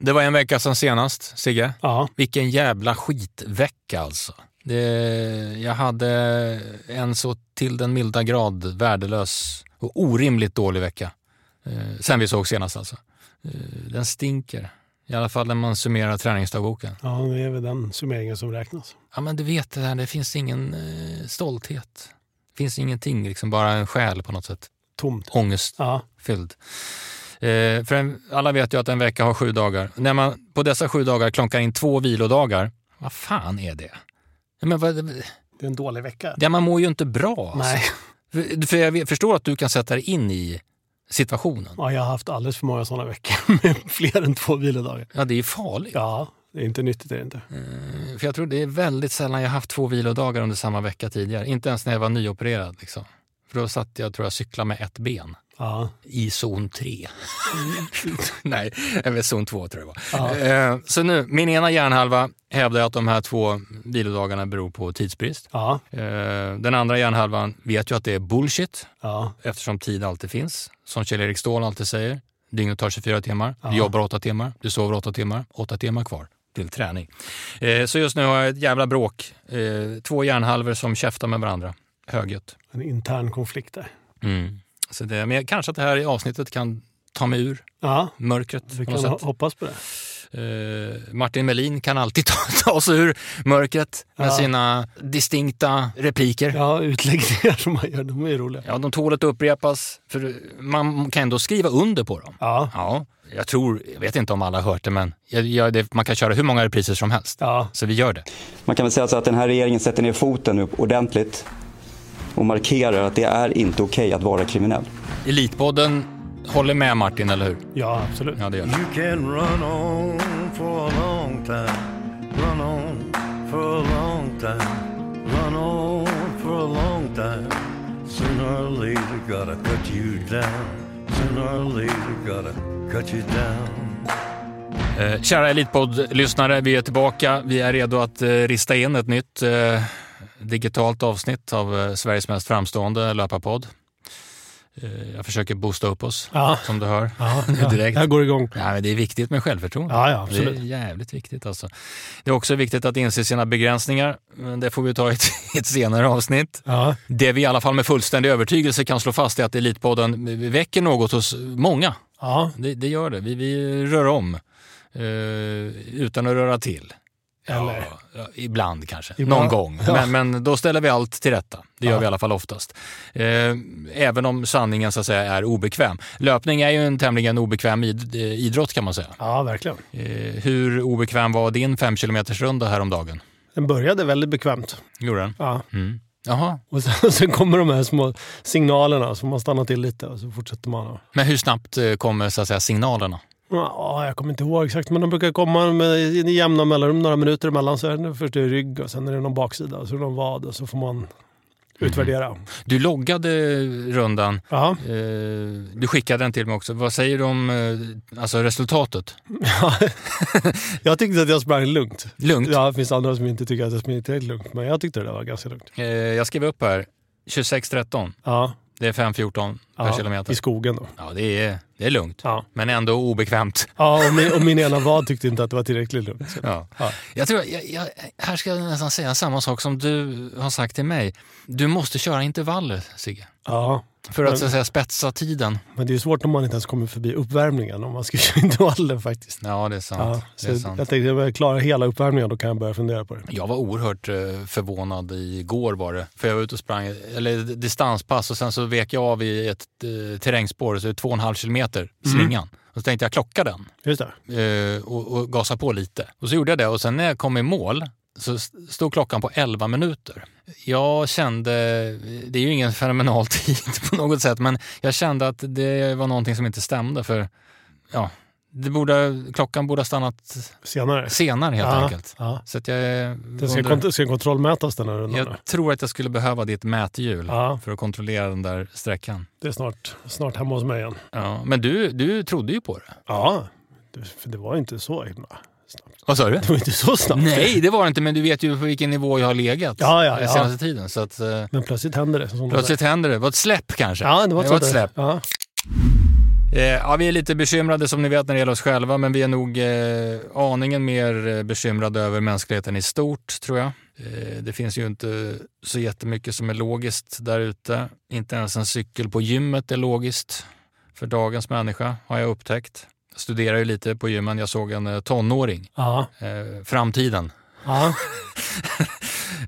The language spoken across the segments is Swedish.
Det var en vecka sedan senast, Sigge. Ja. Vilken jävla skitvecka alltså. Det, jag hade en så till den milda grad värdelös och orimligt dålig vecka. Eh, sen vi såg senast alltså. Eh, den stinker. I alla fall när man summerar träningsdagboken. ja, det är väl den summeringen som räknas. Ja men du vet det här, det finns ingen eh, stolthet. Det finns ingenting, liksom bara en själ på något sätt. Tomt. Ångestfylld. Ja, Eh, för en, alla vet ju att en vecka har sju dagar. När man på dessa sju dagar klonkar in två vilodagar, vad fan är det? Men vad, det är en dålig vecka. ja, man mår ju inte bra. Alltså. Nej, För, för jag förstår att du kan sätta dig in i situationen. ja, jag har haft alldeles för många sådana veckor med fler än två vilodagar. Ja, det är farligt. Ja, det är inte nyttigt. Det är inte. Eh, För jag tror det är väldigt sällan jag haft två vilodagar under samma vecka tidigare. Inte ens när jag var nyopererad. Liksom. För då satt jag, tror jag, cykla med ett ben. Ja. I zon 3. Nej, eller zon 2 tror jag det var. Ja. Eh, Så nu, min ena hjärnhalva hävdar att de här två vilodagarna beror på tidsbrist. Ja, Eh, Den andra hjärnhalvan vet ju att det är bullshit eftersom tid alltid finns. Som Kjell-Erik Ståhl alltid säger, dygnet tar 24 timmar, du jobbar 8 timmar, du sover 8 timmar, 8 timmar kvar till träning. Eh, Så just nu har jag ett jävla bråk. Eh, Två hjärnhalvor som käftar med varandra. Högljutt. en intern konflikt där. Mm. Så det, men kanske att det här avsnittet kan ta mig ur Ja, mörkret vi kan hoppas på det. Eh, Martin Melin kan alltid ta, ta sig ur mörkret med Ja. sina distinkta repliker. Ja. Ja, utläggningar som man gör, de är roliga. de tål att upprepas, för man kan ändå skriva under på dem. Ja, Ja, jag tror, jag vet inte om alla har hört det, men jag, jag, det, man kan köra hur många repriser som helst. ja, Så vi gör det. Man kan väl säga så att den här regeringen sätter ner foten nu ordentligt och markerar att det är inte okej att vara kriminell. Elitpodden håller med Martin, eller hur? ja, absolut. Ja, det gör det. You can run on for a long time, run on for a long time, run on for a long time. Sooner or later, gotta cut you down. Sooner or later, gotta cut you down. Kära Elitpodd-lyssnare, vi är tillbaka. Vi är redo att eh, rista in ett nytt eh, digitalt avsnitt av eh, Sveriges mest framstående löparpodd. Eh, jag försöker boosta upp oss, Ja. som du hör. Ja, Nu direkt. jag går igång. Ja, men det är viktigt med självförtroende. Ja, ja, det är jävligt viktigt. Alltså. Det är också viktigt att inse sina begränsningar. Men det får vi ta i ett, ett senare avsnitt. Ja, Det vi i alla fall med fullständig övertygelse kan slå fast är att Elitpodden väcker något hos många. ja, Det, det gör det. Vi, vi rör om eh, utan att röra till. Eller? Ja, ibland kanske, Ibland. någon gång. Ja. Men, men då ställer vi allt till rätta. Det gör Ja. vi i alla fall oftast. Eh, även om sanningen så att säga är obekväm. Löpning är ju en tämligen obekväm id, eh, idrott kan man säga. ja, verkligen. Eh, hur obekväm var din 5 km runda häromdagen? Den började väldigt bekvämt. Gjorde den? Ja. Mm. Jaha, Och sen, sen kommer de här små signalerna, så man stannar till lite och så fortsätter man. Men hur snabbt kommer så att säga, signalerna? Ja, jag kommer inte ihåg exakt, men de brukar komma med jämna mellanrum, några minuter emellan. Så är det först är det rygg och sen är det någon baksida och så är det någon vad och så får man utvärdera. Du loggade rundan. Ja, Eh, du skickade den till mig också. Vad säger du om eh, alltså resultatet? jag tyckte att jag sprang lugnt. Lugnt. Ja, det finns andra som inte tycker att jag sprang tillräckligt lugnt, men jag tyckte det var ganska lugnt. Eh, jag skrev upp här 26.13. Ja, Det är 5.14 per ja kilometer. i skogen då. Ja, det är, det är lugnt. Ja, Men ändå obekvämt. ja och, min, och min ena vad tyckte inte att det var tillräckligt lugnt. Ja. Ja. Jag tror, jag, jag, här ska jag nästan säga samma sak som du har sagt till mig. Du måste köra intervaller, Sigge. Ja, För att, så att säga, spetsa tiden. men det är svårt om man inte ens kommer förbi uppvärmningen om man ska köra intervaller faktiskt. Ja, det är sant. Ja, det är så sant. jag tänkte om jag klarar hela uppvärmningen då kan jag börja fundera på det. Jag var oerhört eh, förvånad igår var det. För jag var ute och sprang, eller distanspass och sen så vek jag av i ett eh, terrängspår, så det är två och en halv kilometer slingan. Och så tänkte jag klocka den Just det. eh, och, och gasa på lite. Och så gjorde jag det och sen när jag kom i mål så st- stod klockan på 11 minuter. Jag kände, det är ju ingen fenomenal tid på något sätt, men jag kände att det var någonting som inte stämde för ja, det borde, klockan borde ha stannat Senare. senare helt ja, enkelt. Ja. Så att jag, Det ska, under- kont- ska kontrollmätas den här rundan. jag tror att jag skulle behöva ditt mäthjul Ja. för att kontrollera den där sträckan. Det är snart, snart hemma hos mig igen. Ja, men du, du trodde ju på det. Ja, det, för det var inte så himla. Vad sa du? Det var inte så snabbt. Nej, det var det inte, men du vet ju på vilken nivå jag har legat Ja, ja, ja. senaste tiden. Så att, eh, Men plötsligt händer det. Plötsligt händer det. Det var ett släpp kanske? Ja, det var, ett ett sånt där. släpp. Ja. Eh, ja, vi är lite bekymrade som ni vet när det gäller oss själva, men vi är nog eh, aningen mer bekymrade över mänskligheten i stort, tror jag. Eh, det finns ju inte så jättemycket som är logiskt där ute. Inte ens en cykel på gymmet är logiskt för dagens människa, har jag upptäckt. Studerar ju lite på gymmen. Jag såg en eh, tonåring, eh, framtiden, Ja.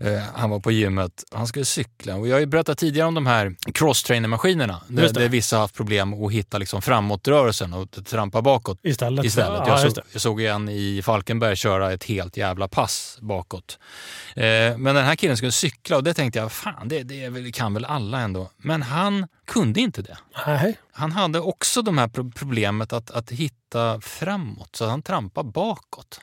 Eh, han var på gymmet. Han skulle cykla. Och jag har ju berättat tidigare om de här crosstrainer-maskinerna. Där, där vissa har haft problem att hitta liksom framåtrörelsen och trampa bakåt Istället. istället. Ja, jag, såg, jag såg en i Falkenberg köra ett helt jävla pass bakåt. Eh, men den här killen skulle cykla och det tänkte jag, fan det, det kan väl alla ändå. Men han kunde inte det. Nej. Han hade också de här pro- problemet att, att hitta framåt, så han trampade bakåt.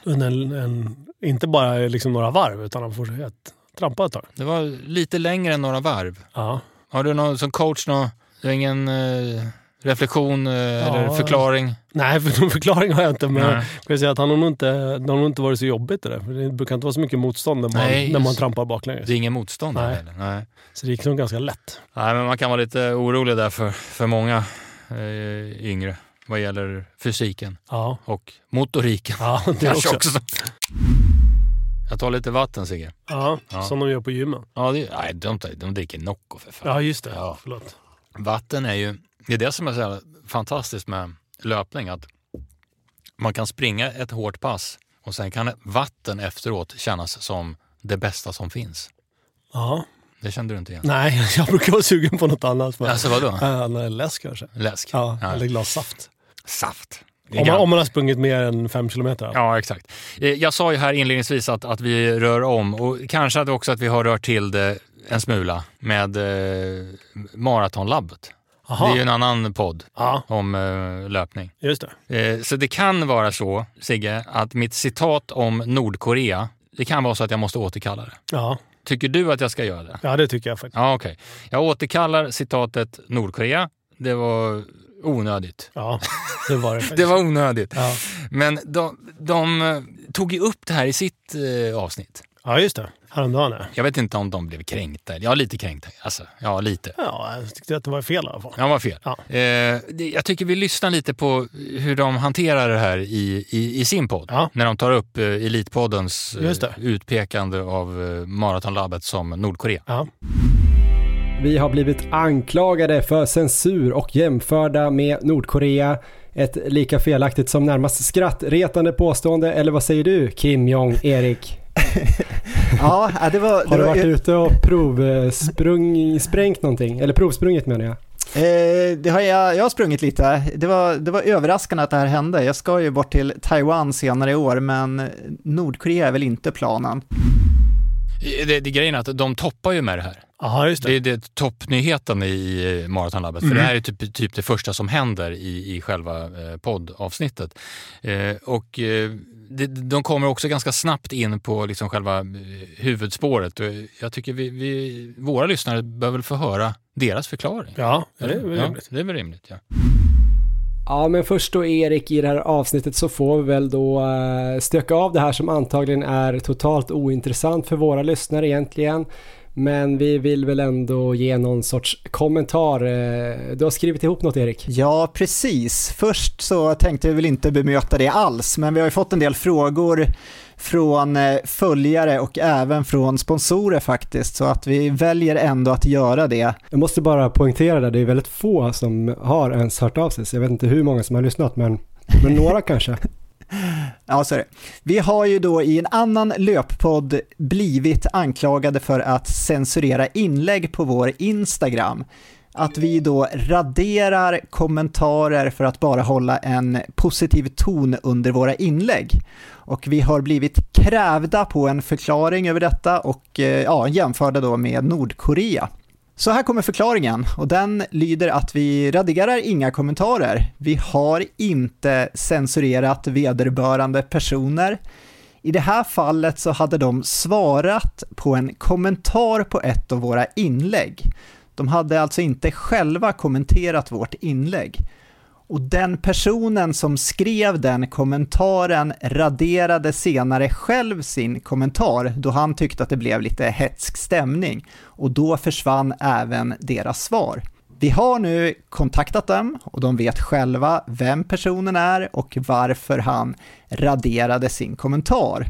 Okej. En, en, inte bara liksom några varv, utan han får trampa ett tag. Det var lite längre än några varv. Ja. Har du någon som coach, någon, du har ingen eh, reflektion eh, eller förklaring? Nej, för någon förklaring har jag inte. Men Nej. jag kan säga att han har nog inte, det har nog inte varit så jobbigt det där. För det brukar inte vara så mycket motstånd när man, Nej, när man trampar baklänges. Det är ingen motstånd Nej. heller. Nej. Så det gick nog ganska lätt. Nej, men man kan vara lite orolig där för, för många eh, yngre vad gäller fysiken Ja, och motoriken. ja det också. också. Jag tar lite vatten Sigge. Ja, Ja. som de gör på gymmen. Ja, det, nej, de, de dricker Nocco för fan. Ja, just det. Ja. Förlåt. Vatten är ju, det är det som är så fantastiskt med löpning. Att man kan springa ett hårt pass och sen kan vatten efteråt kännas som det bästa som finns. Ja. Det kände du inte igen? Nej, jag brukar vara sugen på något annat. Men... Alltså vadå? Nej, läsk kanske. Läsk? Ja, Ja. eller glas saft. Saft? Om man, om man har sprungit mer än fem kilometer. Ja, exakt. Eh, Jag sa ju här inledningsvis att, att vi rör om och kanske att också att vi har rört till det en smula med eh, Maratonlabbet. Aha. Det är ju en annan podd Ja, om eh, löpning. just det. Eh, så det kan vara så, Sigge, att mitt citat om Nordkorea, det kan vara så att jag måste återkalla det. Ja. Tycker du att jag ska göra det? ja, det tycker jag faktiskt. Ja, okej. Jag återkallar citatet Nordkorea. Det var onödigt. Ja, det var det. Det var onödigt. Ja. Men de, de eh, tog ju upp det här i sitt eh, avsnitt. ja, just det. Häromdagen ja. Jag vet inte om de blev kränkta. Ja, lite kränkta. Alltså, ja, lite. Ja, jag tyckte att det var fel i alla fall. Ja, var fel. Ja. Eh, jag tycker vi lyssnar lite på hur de hanterar det här i, i, i sin podd. Ja. När de tar upp eh, Elitpoddens eh, utpekande av eh, Maratonlabbet som Nordkorea. Ja. Vi har blivit anklagade för censur och jämförda med Nordkorea. Ett lika felaktigt som närmast skrattretande påstående, eller vad säger du Kim Jong-Erik? Ja, det var... Har det du var varit ute och provsprung, sprängt någonting? Eller provsprungit menar jag. Eh, det har jag, jag har sprungit lite. Det var, det var överraskande att det här hände. Jag ska ju bort till Taiwan senare i år, men Nordkorea är väl inte planen. Det, det grejen är att de toppar ju med det här. Aha, just Det är det. det toppnyheten i Maratonlabbet. Mm. För det här är typ, typ det första som händer i, i själva eh, poddavsnittet. Eh, och eh, det, de kommer också ganska snabbt in på liksom själva eh, huvudspåret. Och jag tycker vi, vi, våra lyssnare bör väl få höra deras förklaring. Ja, det är väl ja, rimligt. det är väl rimligt. Ja. Ja, men först då Erik i det här avsnittet så får vi väl då eh, stöka av det här som antagligen är totalt ointressant för våra lyssnare egentligen. Men vi vill väl ändå ge någon sorts kommentar. Eh, Du har skrivit ihop något Erik? Ja, precis. Först så tänkte vi väl inte bemöta det alls, men vi har ju fått en del frågor från eh, följare och även från sponsorer faktiskt, så att vi väljer ändå att göra det. Jag måste bara poängtera det, det är väldigt få som har ens hört av sig. Så jag vet inte hur många som har lyssnat, men, men några kanske. Ja, så är det. Vi har ju då i en annan löppodd blivit anklagade för att censurera inlägg på vår Instagram. Att vi då raderar kommentarer för att bara hålla en positiv ton under våra inlägg. Och vi har blivit krävda på en förklaring över detta och eh, ja, jämförda då med Nordkorea. Så här kommer förklaringen och den lyder att vi raderar inga kommentarer. Vi har inte censurerat vederbörande personer. I det här fallet så hade de svarat på en kommentar på ett av våra inlägg. De hade alltså inte själva kommenterat vårt inlägg. Och den personen som skrev den kommentaren raderade senare själv sin kommentar då han tyckte att det blev lite hetsk stämning och då försvann även deras svar. Vi har nu kontaktat dem och de vet själva vem personen är och varför han raderade sin kommentar.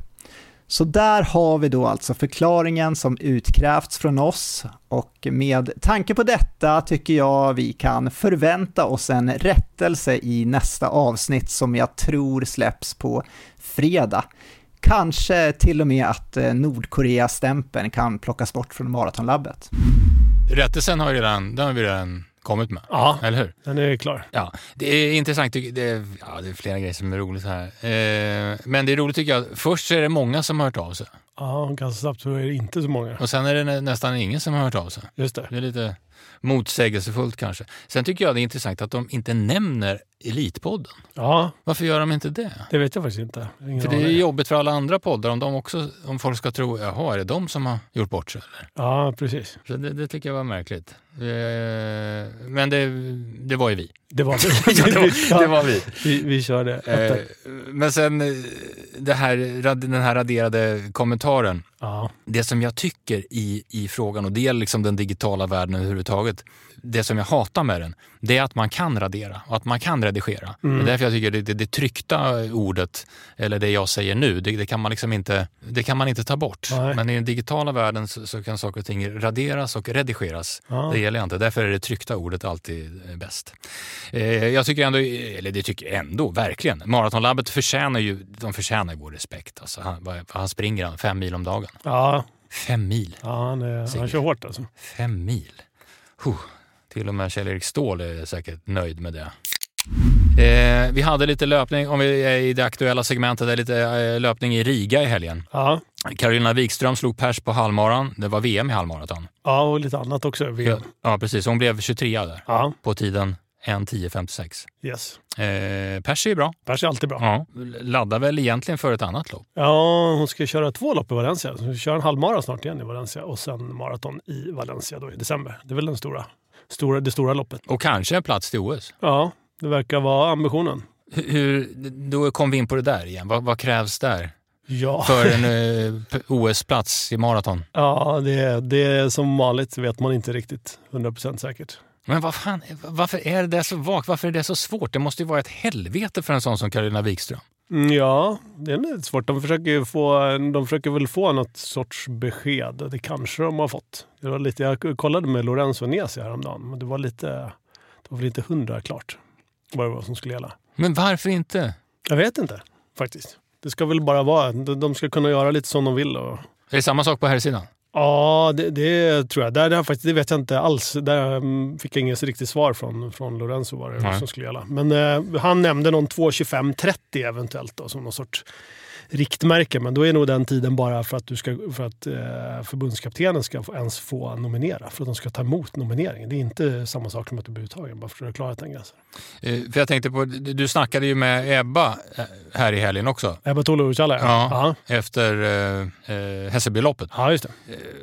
Så där har vi då alltså förklaringen som utkrävts från oss och med tanke på detta tycker jag vi kan förvänta oss en rättelse i nästa avsnitt som jag tror släpps på fredag. Kanske till och med att eh, Nordkorea-stämpeln kan plockas bort från maratonlabbet. Rättelsen har, redan, den har vi redan kommit med, Ja, eller hur? den är klar. Ja, det är intressant. Det är, ja, det är flera grejer som är roligt här. Eh, men det är roligt tycker jag. Först så är det många som har hört av sig Ja, ganska snabbt så är det inte så många. och sen är det nä, nästan ingen som har hört av sig. Just det. Det är lite motsägelsefullt kanske. Sen tycker jag det är intressant att de inte nämner Elitpodden. Ja, Varför gör de inte det? det vet jag faktiskt inte. Ingen För det är jobbigt för alla andra poddar om, de också, om folk ska tro, jaha, är det de som har gjort bort sig? Eller? Ja, precis. Så det, det tycker jag var märkligt. Eh, men det, det var ju vi. Det var Ja, det, var, det var vi. vi. Vi körde. Eh, men sen eh, här, den här raderade kommentaren. Ja, Det som jag tycker i, i frågan, och det gäller liksom den digitala världen överhuvudtaget, det som jag hatar med den, det är att man kan radera och att man kan redigera. Det är därför jag tycker det, det, det tryckta ordet, eller det jag säger nu, det, det, kan, man liksom inte, det kan man inte ta bort. Nej. Men i den digitala världen så, så kan saker och ting raderas och redigeras. Ja. Det gäller inte. Därför är det tryckta ordet alltid eh, bäst. Eh, jag tycker ändå, eller det tycker jag ändå, verkligen. Maratonlabbet förtjänar ju, de förtjänar vår respekt. Alltså, han, han springer han fem mil om dagen. ja, Fem mil. ja han, är, han kör hårt alltså. Fem mil. Huh. Till och med Kjell-Erik Ståhl är säkert nöjd med det. Eh, vi hade lite löpning, om vi är i det aktuella segmentet, är lite eh, löpning i Riga i helgen. Ja, Carolina Wikström slog pers på halvmaran. Det var VM i halvmaraton. ja och lite annat också. VM. Ja, precis. Hon blev 23 där Ja, på tiden 1.10.56. yes. Eh, pers är bra. Pers är alltid bra. Ja, laddar väl egentligen för ett annat lopp. Ja, hon ska köra två lopp i Valencia. Hon ska köra en halvmara snart igen i Valencia och sen maraton i Valencia då i december. Det är väl den stora, stora, det stora loppet. Och kanske en plats till OS. Ja, det verkar vara ambitionen. Hur- då kom vi in på det där igen. Vad, vad krävs där Ja, för en eh, OS-plats i maraton? ja det, det är som vanligt vet man inte riktigt 100% säkert. Men vad fan, varför är det så vagt? Varför är det så svårt? Det måste ju vara ett helvete för en sån som Carolina Wikström. Mm, Ja, det är lite svårt. De försöker, få, de försöker väl få något sorts besked. Det kanske de har fått. Det var lite, jag kollade med Lorenzo Nesi häromdagen, men det var lite, det var väl inte hundra klart vad det var som skulle gälla. Men varför inte? Jag vet inte faktiskt. Det ska väl bara vara, de ska kunna göra lite som de vill. Och, Är det samma sak på här sidan? Ja, det, det tror jag. Där, där, faktiskt, det vet jag inte alls. Där mm, fick jag inget riktigt svar från, från Lorenzo vad det Nej. som skulle gälla. Men eh, han nämnde någon 2.25.30 eventuellt då, som någon sorts riktmärke. Men då är nog den tiden bara för att, du ska, för att eh, förbundskaptenen ska få, ens få nominera. För att de ska ta emot nomineringen. Det är inte samma sak som att du blir uttagen bara för att du har klarat den gränsen. Eh, För jag tänkte på, du snackade ju med Ebba eh, här i helgen också. Ebba Tolo-Uchala, Ja. ja. Efter eh, eh, Hässelbyloppet. Ja, just det.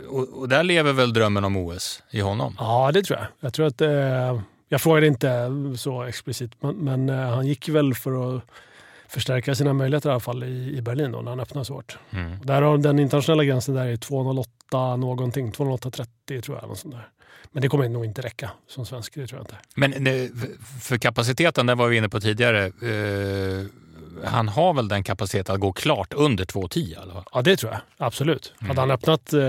Och, och där lever väl drömmen om OS i honom? Ja, det tror jag. Jag tror att... Eh, jag frågade inte så explicit, men, men eh, han gick väl för att förstärka sina möjligheter i alla fall i, i Berlin då, när han öppnade så hårt. Mm. Där har den internationella gränsen där är 2.08 någonting, 2.08.30 tror jag. Något sånt där. Men det kommer nog inte räcka som svensk, det tror jag inte. Men för- kapaciteten, där var vi inne på tidigare. Eh, han har väl den kapaciteten att gå klart under 2.10 i alla fall? Ja, det tror jag. Absolut. Mm. Hade han öppnat eh,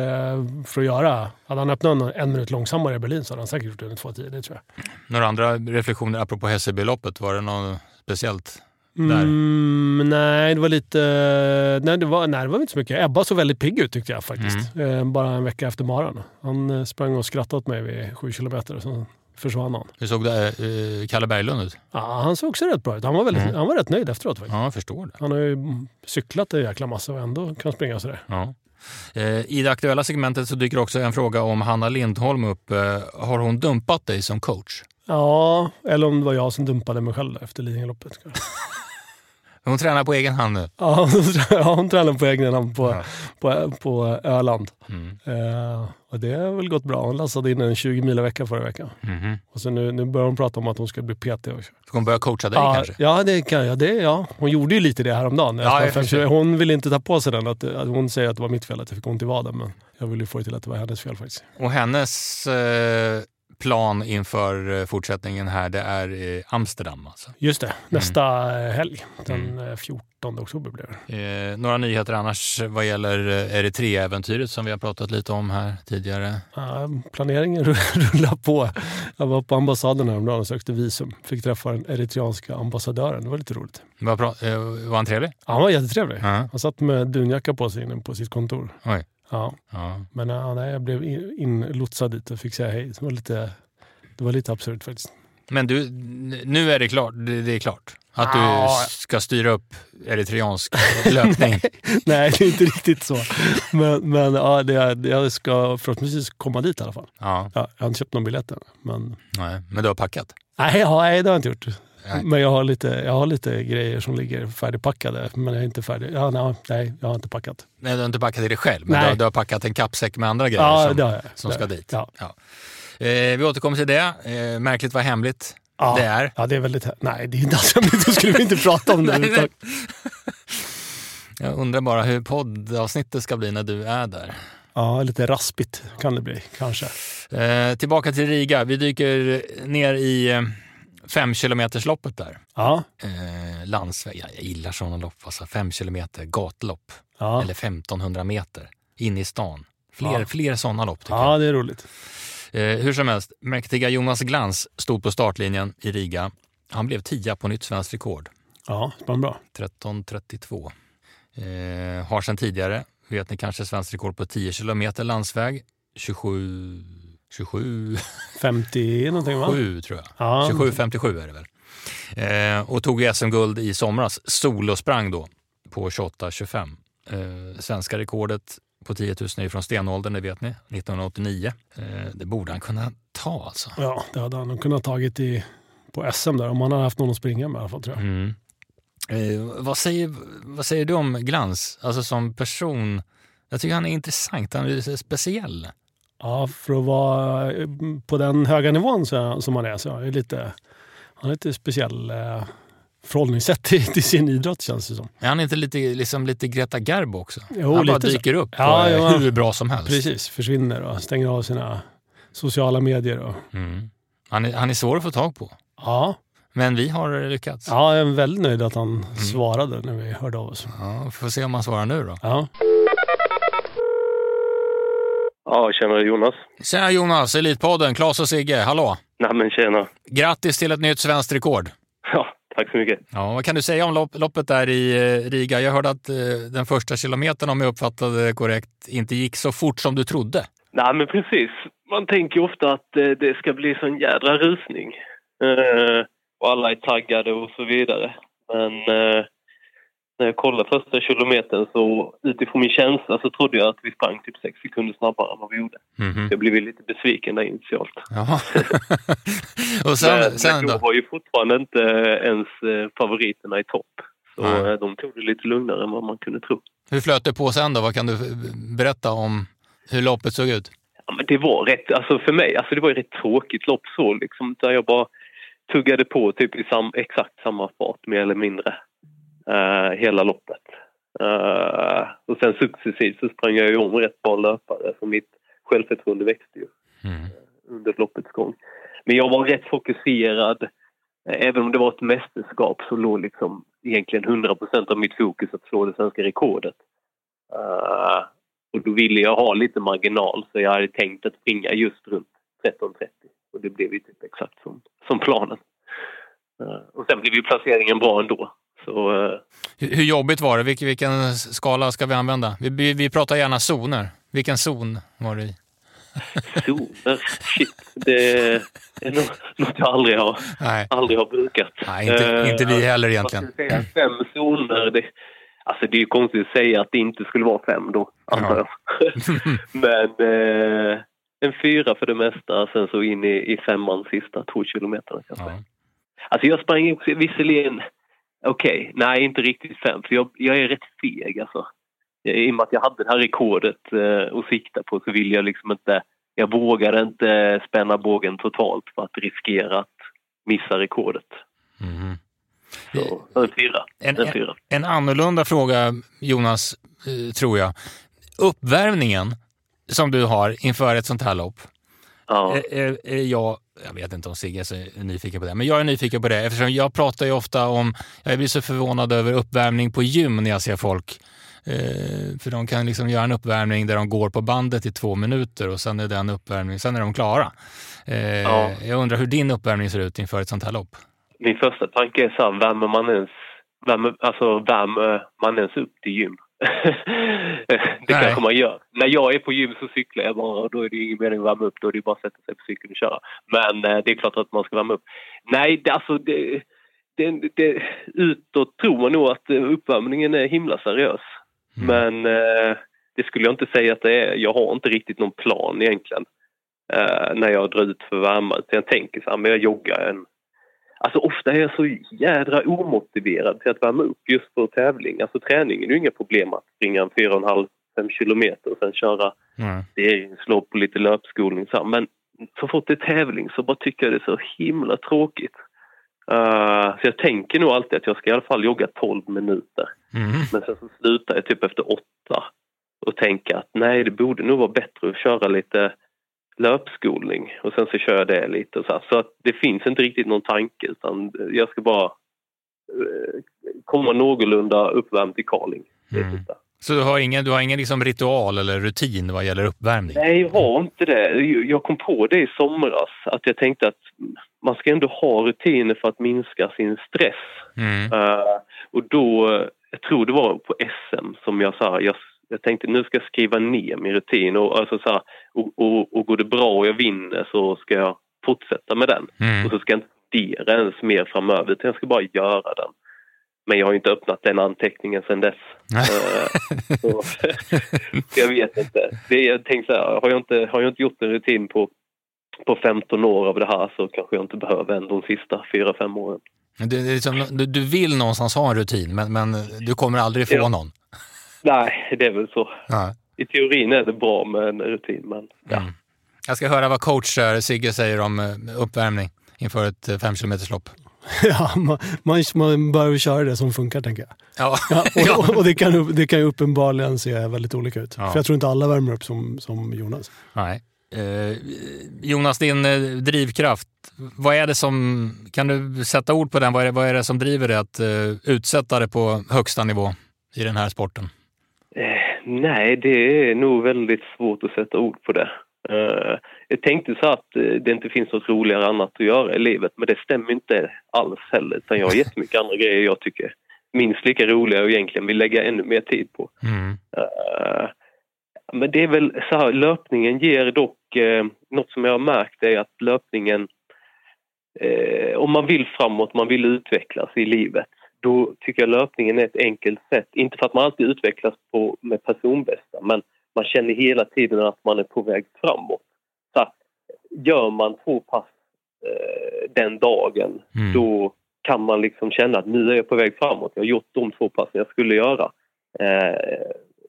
för att göra... Hade han öppnat en, en minut långsammare i Berlin så hade han säkert gjort det under 2.10, det tror jag. Några andra reflektioner apropå Hässelbyloppet? Var det något speciellt? Där. Mm, nej, det var lite... Nej det, var, nej, det var inte så mycket. Ebba såg väldigt pigg ut tyckte jag faktiskt. Mm. Eh, bara en vecka efter maran. Han eh, sprang och skrattade åt mig vid sju kilometer och sen försvann han. Hur såg det, eh, Kalle Berglund ut? Ja, han såg också rätt bra ut. Han var, väldigt, Mm. han var rätt nöjd efteråt faktiskt. Ja, jag förstår det. Han har ju cyklat en jäkla massa och ändå kan springa sådär. Ja. Eh, I det aktuella segmentet så dyker också en fråga om Hanna Lindholm upp. Eh, Har hon dumpat dig som coach? Ja, eller om det var jag som dumpade mig själv efter Lidingöloppet. Hon tränar på egen hand nu. Ja, hon ja, hon tränar på egen hand på, Ja. på, på Öland. Mm. Eh, och det har väl gått bra. Hon lassade in en 20 mil i veckan förra veckan. Mhm. Och så nu, nu börjar hon prata om att hon ska bli PT. Ska hon börja coacha dig ja, kanske? ja, det kan jag. Det, ja. Hon gjorde ju lite det häromdagen. Ja, fem hon ville inte ta på sig den. Att, att hon säger att det var mitt fel att jag fick ont i vaden. Men jag ville få det till att det var hennes fel faktiskt. Och hennes eh, plan inför eh, fortsättningen här, det är eh, Amsterdam alltså. Just Mm. det, nästa eh, helg. Den eh, 14 oktober blir det. Eh, några nyheter annars vad gäller eh, Eritrea-äventyret som vi har pratat lite om här tidigare. Ja, planeringen rullar på. Jag var på ambassaden häromdagen och sökte visum. Fick träffa den eritreanska ambassadören. Det var lite roligt. Var, eh, var han trevlig? Ja, han var jättetrevlig. Ja. Han satt med dunjacka på sig inne på sitt kontor. Oj. Ja, Ja. men ja, nej, jag blev in- inlotsad dit och fick säga hej. Det var lite, det var lite absurt faktiskt. Men du, nu är det klart, det, det är klart att du ska styra upp eritreansk löpning. nej, det är inte riktigt så. Men, men ja, det, jag ska förhoppningsvis komma dit i alla fall. Ja, Ja, jag har inte köpt någon biljett än. Men, nej, men du har packat? nej, ja, nej, det har jag inte gjort. Nej. Men jag har, lite, jag har lite grejer som ligger färdigpackade. Men jag är inte färdig. Ja, nej, nej, jag har inte packat. Nej, du har inte packat i dig själv, men du har, du har packat en kappsäck med andra grejer Ja, som, jag. som ska dit. Ja. Eh, vi återkommer till det. Eh, märkligt vad hemligt Ja. det är. Ja, det är väldigt... Nej, det är inte alls hemligt. Då skulle vi inte prata om det. Nej, Jag undrar bara hur poddavsnittet ska bli när du är där. Ja, lite raspigt kan det bli kanske. Eh, tillbaka till Riga. Vi dyker ner i eh, fem kilometersloppet där. Ja, Eh, landsväg. Ja, jag gillar sådana lopp. Alltså fem kilometer gatlopp. ja. Eller 1500 meter in i stan. Fler, Ja. fler sådana lopp tycker ja det är roligt. jag. Eh, hur som helst, mäktiga Jonas Glans stod på startlinjen i Riga. Han blev tia på nytt svenskt rekord. Ja, spännande bra. 13.32. Eh, har sedan tidigare, vet ni kanske, svenskt rekord på 10 kilometer landsväg. 27... 27... 50 någonting va? 7 tror jag. Ja. 27.57 är det väl. Eh, och tog SM-guld i somras. Solosprang då på 28.25. Eh, svenska rekordet på 10 000 är från stenåldern, det vet ni. 1989. Eh, det borde han kunna ta alltså. Ja, det hade han kunnat tagit i, på SM där. Om han hade haft någon att springa med i alla fall tror jag. Mm. Eh, vad, säger, vad säger du om Glans, alltså som person? Jag tycker han är intressant, han är speciell. Ja, för att vara eh, på den höga nivån som han är så är lite, han har lite speciell eh, förhållningssätt till, till sin idrott känns det som. Är han inte lite, liksom lite Greta Garbo också? Jo, han bara lite så. dyker upp Ja, är ja. hur bra som helst. Precis, försvinner och stänger av sina sociala medier. Och, Mm. Han, är, han är svår att få tag på. ja, Men vi har lyckats. ja, jag är väldigt nöjd att han Mm. svarade när vi hörde av oss. Ja, vi får se om han svarar nu då. Ja. Ja, tjena Jonas. Tjena Jonas, Elitpodden, Claes och Sigge, hallå! Nej men tjena. Grattis till ett nytt svenskt rekord! Ja, tack så mycket. Ja, vad kan du säga om lopp, loppet där i eh, Riga? Jag hörde att eh, den första kilometern, om jag uppfattade det korrekt, inte gick så fort som du trodde. Nej men precis. Man tänker ofta att eh, det ska bli sån jädra rusning. Eh, och alla är taggade och så vidare. Men eh, när jag kollade första kilometern så utifrån min känsla så trodde jag att vi sprang typ sex sekunder snabbare än vad vi gjorde. Mhm. Jag blev lite besviken där initialt. Jaha. och sen, men, sen men då? var ju fortfarande inte ens eh, favoriterna i topp. Så eh, de tog det lite lugnare än vad man kunde tro. Hur flöt det på sen då? Vad kan du eh, berätta om hur loppet såg ut? Ja, men det var rätt, alltså för mig, alltså det var ett tråkigt lopp så liksom, där jag bara tuggade på typ i sam, exakt samma fart mer eller mindre. Eh, hela loppet. Eh, och sen successivt så sprang jag ju om rätt bra löpare så mitt självförtroende växte ju Mm. under loppets gång. Men jag var rätt fokuserad. Även om det var ett mästerskap så låg liksom egentligen 100% av mitt fokus att slå det svenska rekordet. Eh, och då ville jag ha lite marginal så jag hade tänkt att springa just runt 13.30. Och det blev ju typ exakt som, som planen. Eh, och sen blev ju placeringen bra ändå. Så eh, Hur, hur jobbigt var det? Vilken, vilken skala ska vi använda? Vi, vi, vi pratar gärna zoner. Vilken zon var det i? zoner, shit. Det är något jag aldrig har, Nej, aldrig har brukat. Nej inte, Eh, inte vi heller Vad egentligen. säga? Fem zoner. Det, alltså det är ju konstigt att säga att det inte skulle vara fem då, antar jag. Men eh, en fyra för det mesta, sen så in i, i femman sista två kilometerna kanske. Ja. Alltså jag sprang också visserligen, okej, nej inte riktigt fem, för jag, jag är rätt feg alltså. I och med att jag hade det här rekordet eh, att sikta på så vill jag liksom inte, jag vågade inte spänna bågen totalt för att riskera att missa rekordet. Mhm. Så en fyra. En, En en, fyra. en annorlunda fråga, Jonas, eh, tror jag. Uppvärmningen som du har inför ett sånt här lopp. Ja. Är, är jag, jag vet inte om Sigge är så nyfiken på det, men jag är nyfiken på det eftersom jag pratar ju ofta om, jag blir så förvånad över uppvärmning på gym när jag ser folk. Eh, för de kan liksom göra en uppvärmning där de går på bandet i två minuter och sen är den uppvärmning, sen är de klara. Eh, ja. Jag undrar hur din uppvärmning ser ut inför ett sånt här lopp? Min första tanke är så här, värmer man ens, värmer, alltså värmer man ens upp till gym? Det Nej. kanske man gör. När jag är på gym så cyklar jag bara och då är det ingen mening att värma upp. Då är det bara att sätta sig på cykeln och köra. Men eh, det är klart att man ska värma upp. Nej, det, alltså det, det, det, utåt tror man nog att uppvärmningen är himla seriös. Mm. Men eh, det skulle jag inte säga att det är. Jag har inte riktigt någon plan egentligen eh, när jag drar ut för värma. Jag tänker så här, men jag joggar en Alltså ofta är jag så jädra omotiverad till att värma upp just för tävling. Alltså träningen är ju inga problem att springa en 4,5-5 kilometer och sen köra mm. serienslopp och lite löpskolning. Så Men så fort det är tävling så bara tycker jag det är så himla tråkigt. Uh, så jag tänker nog alltid att jag ska i alla fall jogga 12 minuter. Mm. Men sen så slutar jag typ efter åtta och tänker att nej, det borde nog vara bättre att köra lite löpskolning och sen så kör jag det lite och så. Så att det finns inte riktigt någon tanke utan jag ska bara eh, komma någorlunda uppvärmd till Carling. Mm. Så du har ingen, du har ingen liksom ritual eller rutin vad gäller uppvärmning? Nej, jag har inte det. Jag kom på det i somras att jag tänkte att man ska ändå ha rutiner för att minska sin stress. Mm. Uh, och då, jag tror det var på SM som jag sa, jag jag tänkte nu ska jag skriva ner min rutin och, alltså så här, och, och, och går det bra och jag vinner så ska jag fortsätta med den. Mm. Och så ska jag inte fundera ens mer framöver utan jag ska bara göra den. Men jag har inte öppnat den anteckningen sedan dess. Eh, så, jag vet inte. Det, jag tänkte så här, har jag inte, har jag inte gjort en rutin på, på 15 år av det här så kanske jag inte behöver en de sista 4-5 åren. Du, liksom, du, du, vill någonstans ha en rutin men, men du kommer aldrig få ja. någon? Nej, det är väl så. Ja. I teorin är det bra med en rutin, men ja. Mm. Jag ska höra vad coach Sigge säger om eh, uppvärmning inför ett 5 km lopp. Ja, man, man, man bör köra det som funkar, tänker jag. Ja. ja och, och, det, kan, det kan ju uppenbarligen se väldigt olika ut. Ja. För jag tror inte alla värmer upp som, som Jonas. Nej. Eh, Jonas, din eh, drivkraft, vad är det som, kan du sätta ord på den? Vad är det, vad är det som driver dig att eh, utsätta det på högsta nivå i den här sporten? Nej, det är nog väldigt svårt att sätta ord på det. Uh, jag tänkte så att uh, det inte finns något roligare annat att göra i livet, men det stämmer inte alls heller. Utan jag har jättemycket andra grejer jag tycker minst lika roliga och egentligen vill lägga ännu mer tid på. Mm. Uh, men det är väl så här, löpningen ger dock, uh, något som jag har märkt är att löpningen, om man vill framåt, man vill utvecklas i livet, då tycker jag löpningen är ett enkelt sätt. Inte för att man alltid utvecklas på, med personbästa, men man känner hela tiden att man är på väg framåt. Så att, gör man två pass eh, den dagen, mm. då kan man liksom känna att nu är jag på väg framåt. Jag har gjort de två passen jag skulle göra. Eh,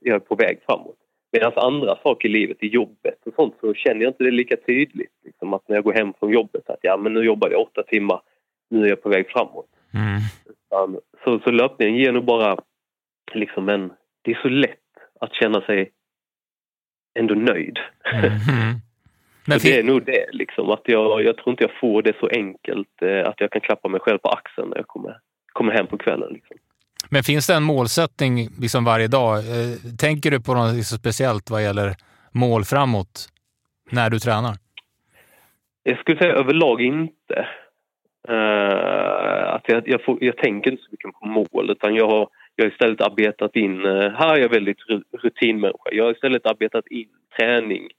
jag är på väg framåt. Medan andra saker i livet, i jobbet och sånt, så känner jag inte det lika tydligt. Liksom att när jag går hem från jobbet, att ja men nu jobbar jag åtta timmar, nu är jag på väg framåt. Mm. Så, så löpningen ger nog bara liksom en... Det är så lätt att känna sig ändå nöjd. Mm. Men det är nog det, liksom, att jag, jag tror inte jag får det så enkelt eh, att jag kan klappa mig själv på axeln när jag kommer, kommer hem på kvällen. Liksom. Men finns det en målsättning liksom varje dag? Eh, tänker du på något speciellt vad gäller mål framåt när du tränar? Jag skulle säga överlag inte. Uh, att jag, jag, får, jag, tänker inte så mycket på mål utan jag har, jag har istället arbetat in, eh, här är jag väldigt rutinmänniska, jag har istället arbetat in träning,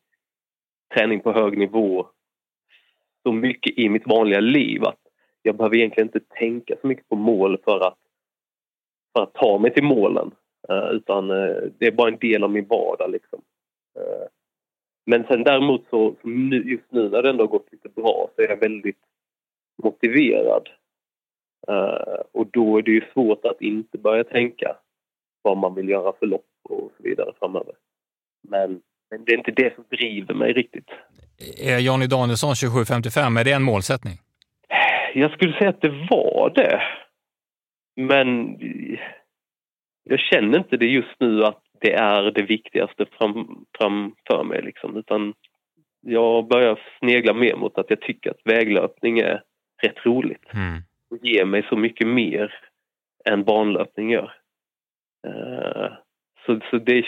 träning på hög nivå så mycket i mitt vanliga liv att jag behöver egentligen inte tänka så mycket på mål för att, för att ta mig till målen. Uh, utan eh, det är bara en del av min vardag liksom. men sen däremot så, så nu, just nu när det ändå har gått lite bra så är jag väldigt motiverad. Uh, och då är det ju svårt att inte börja tänka vad man vill göra för lopp och så vidare framöver. Men, men det är inte det som driver mig riktigt. Är Jonny Danielsson 2755, är det en målsättning? Jag skulle säga att det var det. Men jag känner inte det just nu att det är det viktigaste fram, framför mig. Liksom. Utan jag börjar snegla mer mot att jag tycker att väglöpning är rätt roligt Mm. Och ger mig så mycket mer än banlöpning gör. Eh, så så det,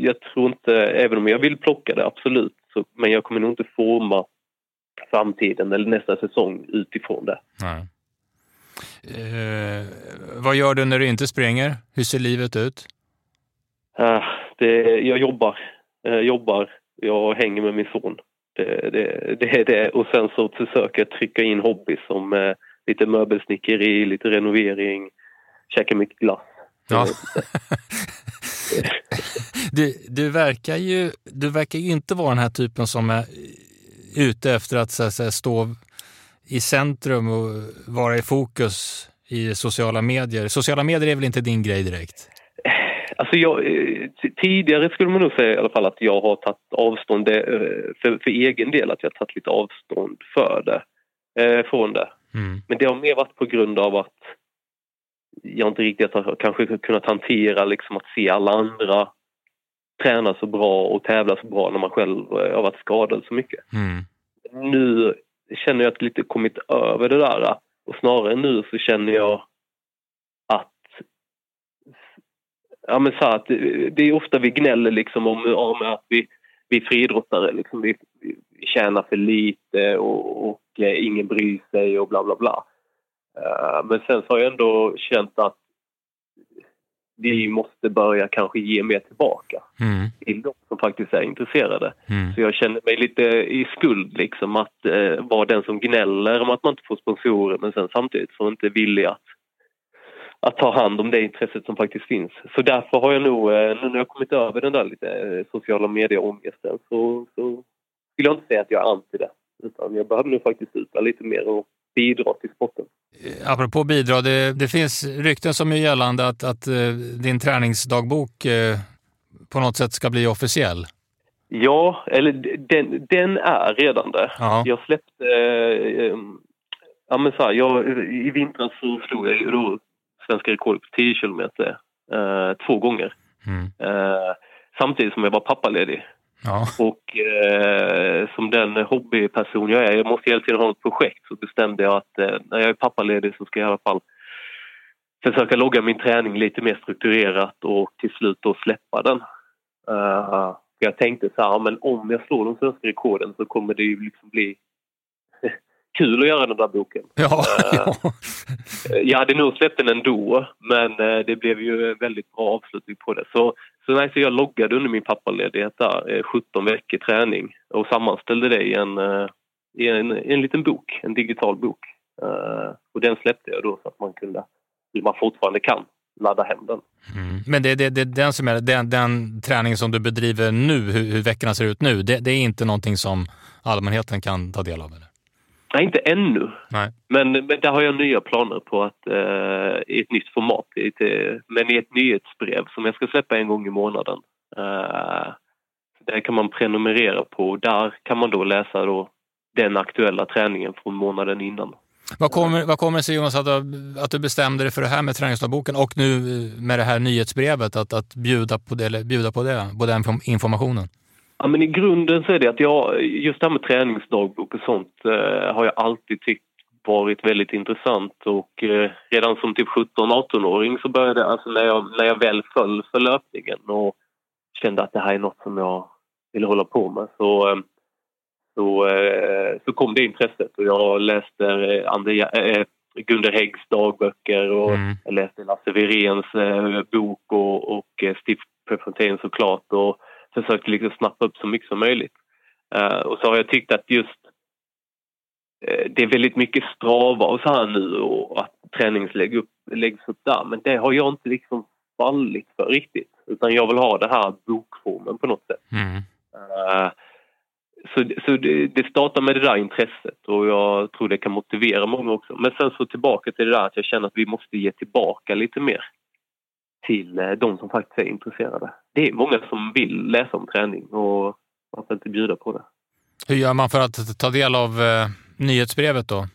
jag tror inte, även om jag vill plocka det absolut, så, men jag kommer nog inte forma framtiden eller nästa säsong utifrån det. Nej. Eh, vad gör du när du inte springer? Hur ser livet ut? Eh, det, jag jobbar, eh, jobbar, jag hänger med min son. Det, det, det det. Och sen så försöker jag trycka in hobby som lite möbelsnickeri, lite renovering, käka mycket glass. Ja. du, du, verkar ju, du verkar ju inte vara den här typen som är ute efter att så att säga, stå i centrum och vara i fokus i sociala medier. Sociala medier är väl inte din grej direkt? Alltså jag, eh, tidigare skulle man nog säga i alla fall att jag har tagit avstånd det, eh, för, för egen del, att jag har tagit lite avstånd för det, eh, från det. Mm. Men det har mer varit på grund av att jag inte riktigt har kanske kunnat hantera liksom att se alla andra träna så bra och tävla så bra när man själv eh, har varit skadad så mycket. Mm. Nu känner jag att jag lite kommit över det där och snarare nu så känner jag att ja men så att det är ofta vi gnäller liksom om, om att vi, vi friidrottare liksom vi tjänar för lite och, och eh, ingen bryr sig och bla bla bla. Eh, men sen så har jag ändå känt att vi måste börja kanske ge mer tillbaka Mm. till de som faktiskt är intresserade. Mm. Så jag känner mig lite i skuld liksom att eh, vara den som gnäller om att man inte får sponsorer men sen samtidigt så inte är villig att, att ta hand om det intresset som faktiskt finns. Så därför har jag nog, eh, nu när jag kommit över den där lite eh, sociala medier-ångesten så, så vill jag inte säga att jag är anti det. Utan jag behöver nog faktiskt ut lite mer och bidra till sporten. Eh, Apropå bidrag, det, det finns rykten som är gällande att, att eh, din träningsdagbok eh, på något sätt ska bli officiell. Ja, eller den, den är redan det. Ja. Jag släppte... Eh, ja, men så här, jag, I vintras så slog jag ju då svenska rekord på 10 kilometer eh, två gånger. Mm. Samtidigt som jag var pappaledig. Ja. Och eh, som den hobbyperson jag är, jag måste hela tiden ha ett projekt, så bestämde jag att eh, när jag är pappaledig så ska jag i alla fall försöka logga min träning lite mer strukturerat och till slut då släppa den. Uh, jag tänkte så här, men om jag slår de svenska rekorden så kommer det ju liksom bli kul att göra den där boken. Ja. ja. Eh, Jag hade nog släppt den ändå, men eh, det blev ju en väldigt bra avslutning på det. Så, så, nej, så jag loggade under min pappaledighet där, eh, 17 veckor träning och sammanställde det i en, eh, i en, i en liten bok, en digital bok. Eh, Och den släppte jag då så att man kunde, man fortfarande kan, ladda hem den. Mm. Men det, det, det, den, som är, den, den träning som du bedriver nu, hur, hur veckorna ser ut nu, det, det är inte någonting som allmänheten kan ta del av? Eller? Nej, inte ännu. Nej. Men, men där har jag nya planer på att eh, i ett nytt format, i ett, eh, men i ett nyhetsbrev som jag ska släppa en gång i månaden. Eh, där kan man prenumerera på och där kan man då läsa då den aktuella träningen från månaden innan. Vad kommer, vad kommer det sig Jonas att du, att du bestämde dig för det här med träningsdagboken och nu eh, med det här nyhetsbrevet att, att bjuda, på det, eller bjuda på det, på den inform- informationen? Ja, men I grunden så är det att jag, just det här med träningsdagbok och sånt eh, har jag alltid tyckt varit väldigt intressant. Och eh, redan som typ 17-18-åring så började alltså när jag, när jag väl föll för löpningen och kände att det här är något som jag vill hålla på med så, eh, så, eh, så kom det intresset. Och jag läste eh, Ander, eh, Gunder Häggs dagböcker och Mm. jag läste Lasse Wiréns eh, bok och, och Steve Prefontaine såklart. Och försökte liksom snappa upp så mycket som möjligt. Eh, och så har jag tyckt att just eh, det är väldigt mycket strava och så här nu och att träningslägg upp, läggs upp där. Men det har jag inte liksom fallit för riktigt. Utan jag vill ha det här bokformen på något sätt. Mm. Eh, så så det, det startar med det där intresset och jag tror det kan motivera många också. Men sen så tillbaka till det där att jag känner att vi måste ge tillbaka lite mer till eh, de som faktiskt är intresserade. Det är många som vill läsa om träning och varför inte bjuda på det. Hur gör man för att ta del av eh, nyhetsbrevet då?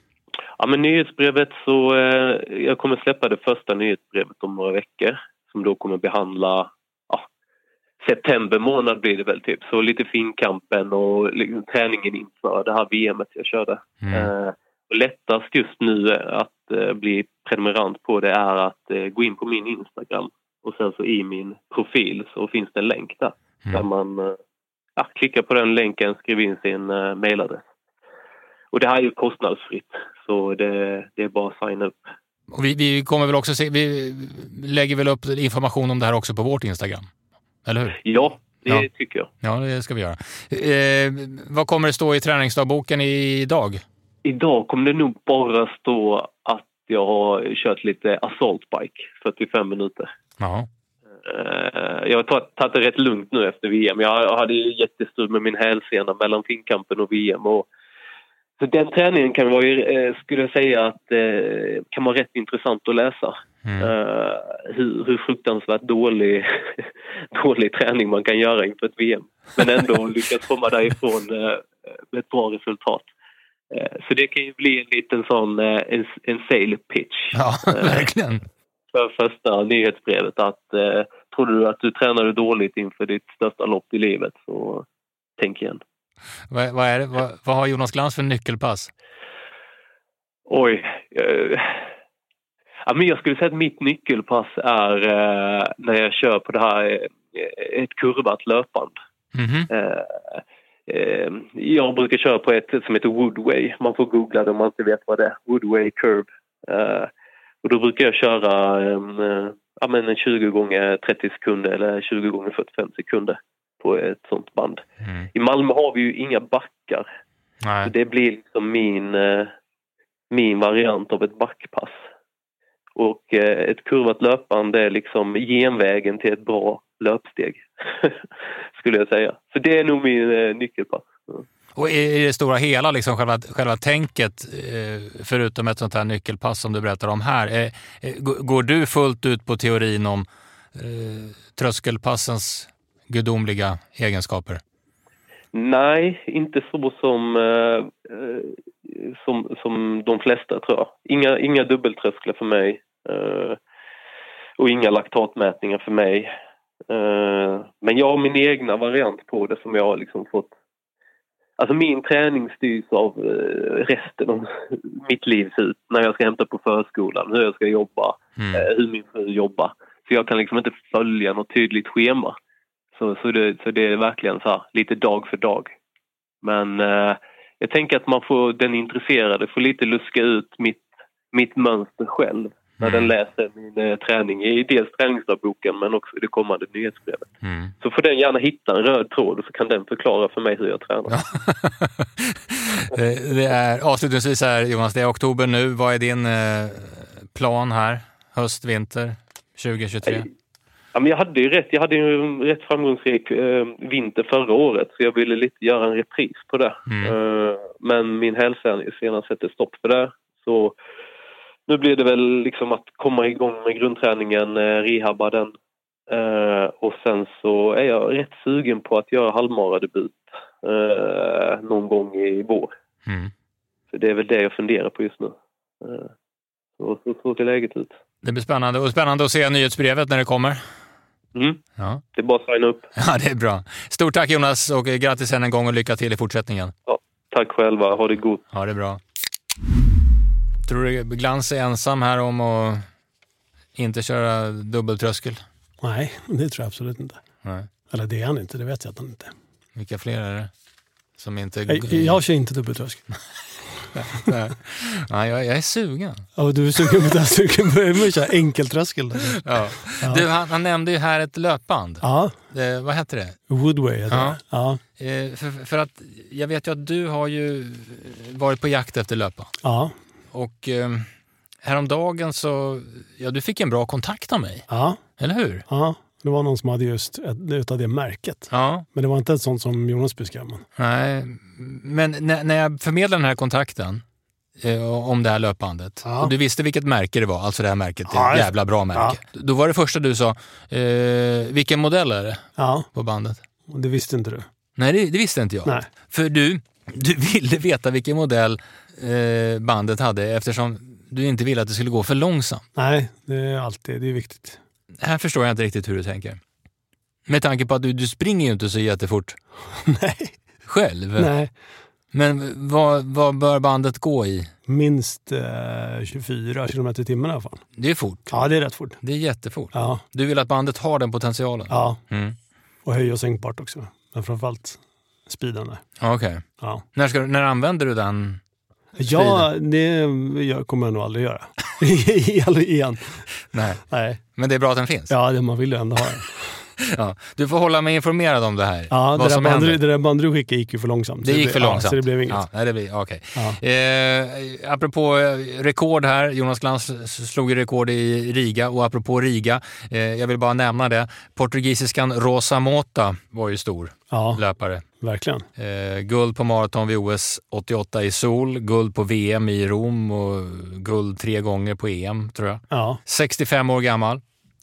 Ja, men nyhetsbrevet så... Eh, jag kommer släppa det första nyhetsbrevet om några veckor som då kommer behandla ja, september månad blir det väl typ. Så lite finkampen och liksom träningen inför det här VMet jag körde. Mm. Eh, och lättast just nu att eh, bli prenumerant på det är att eh, gå in på min Instagram och sen så i min profil så finns det en länk där. Mm. Där man eh, ja, klickar på den länken, skriver in sin eh, mailadress. Och det här är ju kostnadsfritt så det, det är bara att signa upp. Och vi, vi kommer väl också se, vi lägger väl upp information om det här också på vårt Instagram? Eller hur? Ja, det Ja. tycker jag. Ja, det ska vi göra. Eh, vad kommer det stå i träningsdagboken idag? Idag kommer det nog bara stå att jag har kört lite assault bike 45 minuter. Ja. Eh, Jag har tagit- det rätt lugnt nu efter VM. Jag hade ju jättestrul med min hälsena mellan finkampen och VM. Och så den träningen kan vara, eh, skulle jag säga, att eh, kan vara rätt intressant att läsa. Mm. Hur, hur fruktansvärt dålig, dålig träning man kan göra inför ett VM. Men ändå lyckas komma därifrån med ett bra resultat. Så det kan ju bli en liten sån en, en sale pitch ja, verkligen. För första nyhetsbrevet att eh, tror du att du tränade dåligt inför ditt största lopp i livet så tänk igen. Vad, vad, är det, vad, vad har Jonas Glans för nyckelpass? Oj. Eh, ja, men jag skulle säga att mitt nyckelpass är eh, när jag kör på det här eh, ett kurvat löpband. Eh, eh, jag brukar köra på ett som heter Woodway. Man får googla det om man inte vet vad det är. Woodway Curve. Och då brukar jag köra en, eh, ja, men en 20 gånger 30 sekunder eller 20 gånger 45 sekunder på ett sånt band. Mm. I Malmö har vi ju inga backar. Så Nej. det blir liksom min, eh, min variant av ett backpass. Och eh, ett kurvat löpband är liksom genvägen till ett bra löpsteg. Skulle jag säga. Så det är nog min eh, nyckelpass. Och i i det stora hela, liksom själva, själva tänket, eh, förutom ett sånt här nyckelpass som du berättar om här, eh, eh går du fullt ut på teorin om eh, tröskelpassens gudomliga egenskaper? Nej, inte så som, eh, eh, som, som de flesta tror jag. Inga, inga dubbeltrösklar för mig. Eh, och inga laktatmätningar för mig. Eh, men jag har min egna variant på det som jag har liksom fått... Alltså min träning styrs av eh, resten av mitt liv ser ut. När jag ska hämta på förskolan, hur jag ska jobba, Mm. eh, hur min fru jobbar. Så jag kan liksom inte följa något tydligt schema. Så, så, det, så det är verkligen så här, lite dag för dag. Men eh, jag tänker att man får, den intresserade får lite luska ut mitt, mitt mönster själv när Mm. den läser min eh, träning i dels träningsdagboken men också i det kommande nyhetsbrevet. Mm. Så får den gärna hitta en röd tråd och så kan den förklara för mig hur jag tränar. det, det är, avslutningsvis här Jonas, det är oktober nu. Vad är din eh, plan här? Höst, vinter 2023? Ja, men jag hade ju rätt, jag hade ju en rätt framgångsrik eh, vinter förra året så jag ville lite göra en repris på det. Mm. Eh, men min hälsena sätter stopp för det. Så nu blir det väl liksom att komma igång med grundträningen, eh, rehabba den. Eh, och sen så är jag rätt sugen på att göra halvmaradebut eh, någon gång i vår. Mm. Så det är väl det jag funderar på just nu. Eh, så, så, så ser läget ut. Det blir spännande. Och spännande att se nyhetsbrevet när det kommer. Mm. Ja. Det är bara att signa upp. ja, det är bra. Stort tack Jonas och grattis än en gång och lycka till i fortsättningen. Tack själva, ha det gott. Ja, det bra. Tror du Glans är ensam här om att inte köra dubbeltröskel? Nej, det tror jag absolut inte. Nej. Eller det är han inte, det vet jag att han inte. Vilka fler är det? Som inte... Jag, jag kör inte dubbeltröskel. Nej, Ja, jag, jag är sugen. Och du är sugen på att med att köra enkeltröskel? Ja. Ja. Du, han, han nämnde ju här ett löpband. Ja, Eh, vad heter det? Woodway heter Ja. det. Ja. Eh, för, för att jag vet ju att du har ju varit på jakt efter löpband. Ja. Och eh, häromdagen så, ja du fick en bra kontakt av mig, Ja. eller hur? ja. Det var någon som hade just ett, utav det märket. Ja, Men det var inte ett sånt som Jonas beskrev. Men. nej. Men när, när jag förmedlade den här kontakten eh, om det här löpbandet Ja. och du visste vilket märke det var, alltså det här märket, det Ja, ett jävla bra märke. Då var det första du sa, eh, vilken modell är det Ja, på bandet? det visste inte du. Nej, det, det visste inte jag. Nej. För du, du ville veta vilken modell eh, bandet hade eftersom du inte ville att det skulle gå för långsamt. Nej, det är alltid det är viktigt. Här förstår jag inte riktigt hur du tänker. Med tanke på att du, du springer ju inte så jättefort Nej. själv. Nej. Men vad, vad bör bandet gå i? Minst eh, 24 kilometer i timmen i alla fall. Det är fort. Ja, det är rätt fort. Det är jättefort. Ja, Du vill att bandet har den potentialen? ja. Mm. och höj och sänkbart också. Men framförallt speeden där. Okej. Ja, När, ska, när använder du den? Ja det kommer jag nog aldrig göra. Igen. Nej. Nej, Men det är bra att den finns? ja, det man vill ju ändå ha den. Ja. Du får hålla mig informerad om det här. Ja, vad det, där som bandet, händer. det där bandet du skickade gick ju för långsamt. Det gick för långsamt. Ja, så det blev inget. Ja, nej, det blir, okej. Ja. Eh, apropå eh, rekord här, Jonas Glans slog ju rekord i Riga och apropå Riga, eh, jag vill bara nämna det, portugisiskan Rosa Mota var ju stor Ja, löpare. Verkligen. Eh, guld på maraton vid OS 88 i Sol, guld på VM i Rom och guld tre gånger på EM tror jag. Ja, 65 år gammal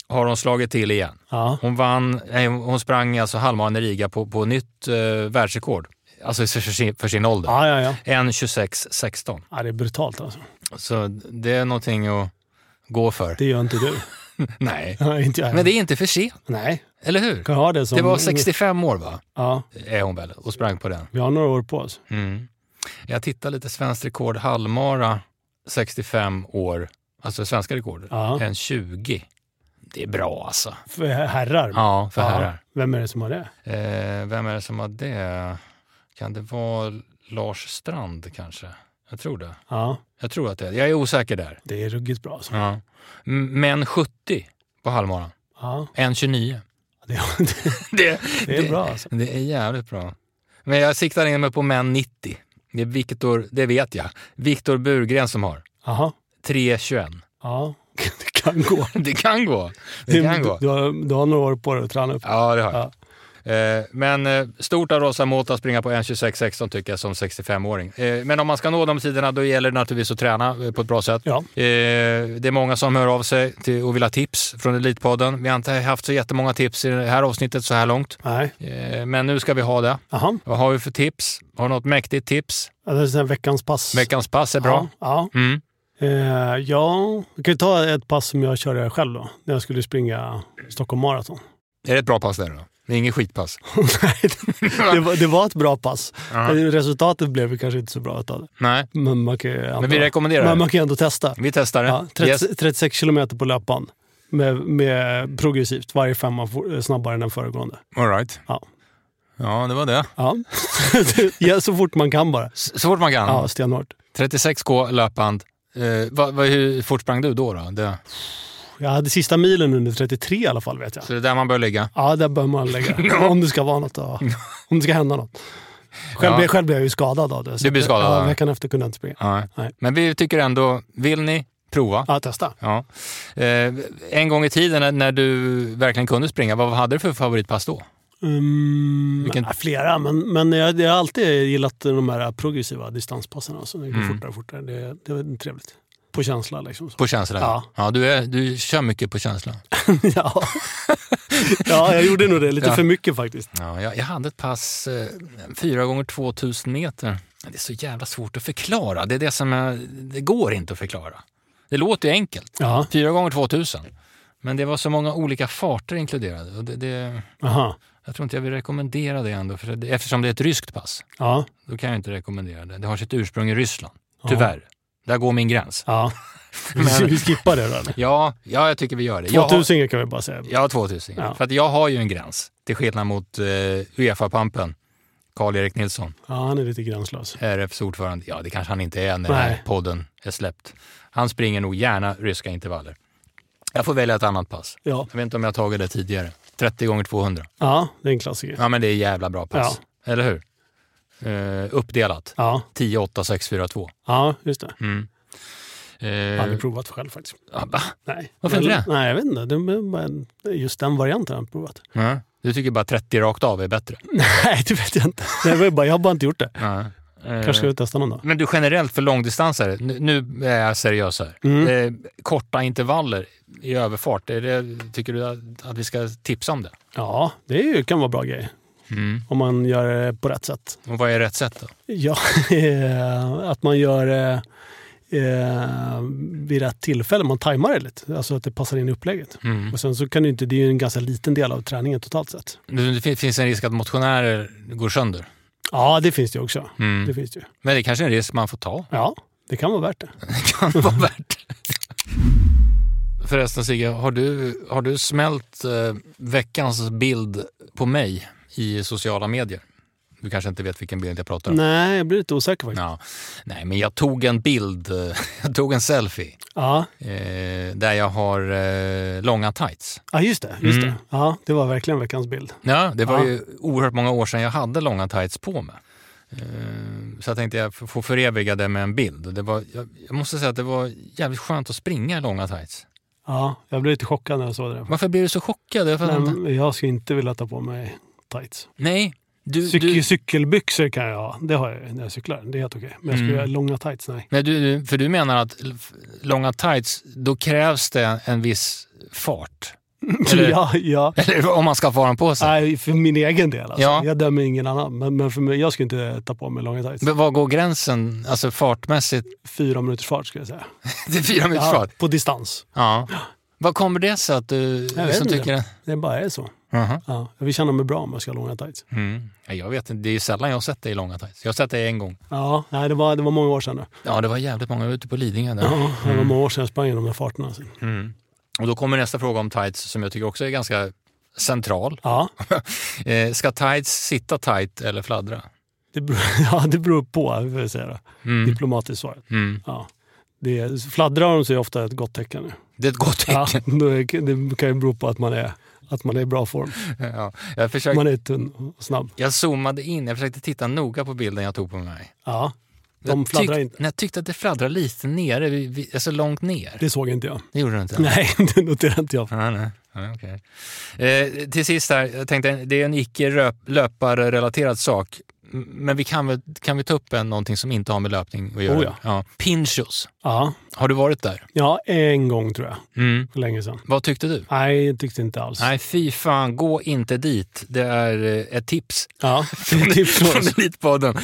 har hon slagit till igen. ja, Hon vann, nej, hon sprang alltså halvmaran i Riga på, på nytt eh, världsrekord. Alltså för sin, för sin ålder. ja, ja, ja. 1.26.16. ja. Det är brutalt alltså. Så det är någonting att gå för. Det gör inte du. Nej, inte jag. men det är inte för sent, Nej, eller hur? kan ha det som... Det var 65 år va? Ja, Är hon väl och sprang på den. vi har några år på oss. Mm. Jag tittar lite svenskt rekord halvmara 65 år, alltså svenska rekordet, Ja. en 20. Det är bra alltså. För herrar. Ja, för Ja. herrar. Vem är det som har det? Eh, vem är det som har det? Kan det vara Lars Strand kanske? Jag tror det. Ja, Jag tror att det är. Jag är osäker där. det är ruggigt bra alltså. Ja. Men 70 på halvmaran. Ja, 1.29. det, Det, det är bra alltså. det är jävligt bra. Men jag siktar in mig på män 90. Det är Viktor, det vet jag. Viktor Burgren som har. Jaha, 3.21. ja, det kan gå. Det kan gå. Det kan gå. Du, har, du har några år på dig att träna upp. Ja, det har jag. Ja. Eh, Men eh, stort av Rosa Mota att springa på 1.26.16 tycker jag som 65-åring. Eh, Men om man ska nå de tiderna då gäller det naturligtvis att träna på ett bra sätt. Ja. Det är många som hör av sig och vill ha tips från Elitpodden. Vi har inte haft så jättemånga tips i det här avsnittet så här långt. Nej, Men nu ska vi ha det. jaha. Vad har vi för tips? Har du något mäktigt tips? Ja, det är veckans pass. Veckans pass är bra. Ja, ja. Mm. Eh, ja, vi kan ta ett pass som jag körde själv då. När jag skulle springa Stockholm Marathon. Är det ett bra pass det då? Det är inget skitpass. Nej, det, var, det var ett bra pass. Ja. Resultatet blev kanske inte så bra utav det. Nej, Men man kan ändå, men vi rekommenderar men man kan ändå testa. Vi testar det. Ja, 30, Yes. 36 kilometer på löpband. Med, med progressivt, varje femma snabbare än den föregående. All right. Ja. Ja, det var det. Ja. ja, så fort man kan bara. S- Så fort man kan. Ja, stenhårt. 36K löpband. Eh, vad, vad, hur fort sprang du då? då? Det, Jag hade sista milen under 33 i alla fall vet jag. så det är där man bör ligga. Ja, där bör man lägga. Om det ska vara något. Då. Om det ska hända något. Själv, Ja. blev, själv blev jag ju skadad av det. Du blev skadad, Ja, veckan efter kunde jag inte springa. Ja. Nej. Men vi tycker ändå, vill ni prova? Ja, testa. Ja. Eh, en gång i tiden när, du verkligen kunde springa, vad hade du för favoritpass då? Um, Vilken- ja, flera, men, men jag, jag har alltid gillat de här progressiva distanspassen. Alltså. Det går Mm. fortare och fortare. Det, det är trevligt. På känsla liksom. På känsla? Ja. ja du, är, du kör mycket på känsla. ja. ja, jag gjorde nog det. Lite Ja. för mycket faktiskt. Ja, jag, jag hade ett pass eh, fyra gånger 2000 meter. Det är så jävla svårt att förklara. Det är det som är, det går inte att förklara. Det låter ju enkelt. Ja, Fyra gånger 2000. Men det var så många olika farter inkluderade. Och det, det, aha. jag tror inte jag vill rekommendera det ändå. För det, eftersom det är ett ryskt pass, Ja, då kan jag inte rekommendera det. Det har sitt ursprung i Ryssland. Tyvärr. Där går min gräns. ja. Men- vi skippar det då? Ja, ja jag tycker vi gör det. Jag har- 2000 kan vi bara säga. Ja, 2000. Ja. För att jag har ju en gräns. Till skillnad mot eh, Uefa-pampen, Karl-Erik Nilsson, Ja, han är lite gränslös. RFs ordförande. Ja, det kanske han inte är när Nej. den här podden är släppt. Han springer nog gärna ryska intervaller. Jag får välja ett annat pass. Ja. Jag vet inte om jag har tagit det tidigare. 30 gånger 200. ja, det är en klassiker. Ja, men det är jävla bra pass. Eller hur? Eh, uppdelat. Ja, 10, 8, 6, 4, 2. ja just det. Mm. Jag har aldrig Eh, provat själv faktiskt. ja, va? Nej. Varför inte det? Nej, jag vet inte. Det just den varianten har jag provat. Ja. Du tycker bara 30 rakt av är bättre? Nej, det vet jag inte. Var bara, jag har bara inte gjort det. Eh, Kanske ska vi testa någon dag. Men du generellt för långdistansare, nu, är jag seriös här. Mm. Eh, korta intervaller i överfart, det, tycker du att, vi ska tipsa om det? Ja, det kan vara bra grej. Mm. Om man gör det på rätt sätt. Och vad är rätt sätt då? Ja, att man gör eh, eh, vid rätt tillfälle. Man tajmar det lite, alltså att det passar in i upplägget. Mm. Och sen så kan det inte, det är ju en ganska liten del av träningen totalt sett. Det fin- finns en risk att motionärer går sönder. Ja, det finns det också. Mm. Det finns det. Men det är kanske är en risk man får ta. Ja, det kan vara värt det. Det kan vara värt det. Förresten Sigge, har du, har du smält eh, veckans bild på mig i sociala medier? Du kanske inte vet vilken bild jag pratar om? Nej, jag blir lite osäker faktiskt. Ja. Nej, men jag tog en bild, jag tog en selfie Ja, eh, där jag har eh, långa tights. ja just det. Just Mm. det. Ja, det var verkligen veckans bild. Ja, det var Ja. ju oerhört många år sedan jag hade långa tights på mig. Eh, Så jag tänkte jag f- få föreviga det med en bild. Det var, jag, måste säga att det var jävligt skönt att springa i långa tights. Ja, jag blev lite chockad när jag såg det. Varför blir du så chockad? Jag. Men jag ska inte vilja ta på mig tights. Nej, du, Cykel, du, Cykelbyxor kan jag ha. Det har jag när jag cyklar. Det är helt okej. Men jag skulle Mm. ha långa tights, nej. nej du, för du menar att långa tights, då krävs det en viss fart. Eller- ja, ja. Eller om man ska få den på sig. Nej, för min egen del. Alltså. Ja. Jag dömer ingen annan. Men, men för mig, jag skulle inte ta på mig långa tights. Men Var går gränsen, alltså fartmässigt? Fyra minuters fart skulle jag säga. Det är fyra minuters Ja, fart. på distans. Ja. Vad kommer det sig att du liksom tycker det? Det bara är så. Jaha. Ja, jag vill känna mig bra om jag ska ha långa tights. Mm. Ja, Jag vet inte, det är sällan jag har sett dig i långa tights. Jag har sett dig en gång. Ja, nej, det, var, det var många år sedan. nu. Ja, det var jävligt många ute på Lidingö där. Ja, det var många år sedan jag sprang i de där farterna. Alltså. Mm. Och då kommer nästa fråga om tights som jag tycker också är ganska central. Ja, Eh, ska tights sitta tight eller fladdra? det beror, ja, det beror på, vill jag säga. Mm. Diplomatiskt svaret. Mm. Ja. Det fladdrar de så är ofta ett gott tecken. nu. Det är ett gott Ja, tecken. är, det kan ju bero på att man är, att man är i bra form. Ja. Jag, försökte, Man är tunn och snabb. jag zoomade in, jag försökte titta noga på bilden jag tog på mig. Ja, de fladdrar tyck- inte. Jag tyckte att det fladdrade lite nere, alltså långt ner. Det såg inte jag. Det gjorde du inte? Nej, det noterade inte jag. Ja, nej. Okej. eh, till sist här, jag tänkte, det är en icke löparrelaterad sak. Men vi kan väl kan vi ta upp en, någonting som inte har med löpning att göra? Oh ja. Pinchos, Ja. har du varit där? ja, en gång tror jag. Mm. För länge sedan. Vad tyckte du? Nej, jag tyckte inte alls. Nej, fy fan, gå inte dit. Det är eh, ett tips Ja, är tips från från. Elitpodden.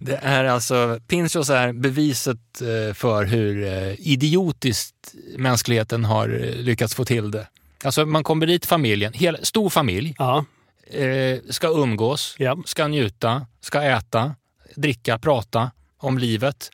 Det är alltså, Pinchos är beviset eh, för hur eh, idiotiskt mänskligheten har lyckats få till det. Alltså man kommer dit, familjen, hel, stor familj, Ja, eh, ska umgås, ja. ska njuta, ska äta, dricka, prata om livet.